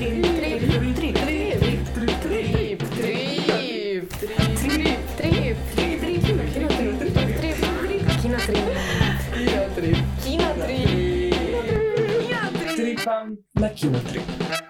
Трип, трип, трип, трип, трип, трип, трип, трип, трип, трип, Кинотрип. Кинотрип. Кинотрип. Кинотрип. Трипам на кинотрип.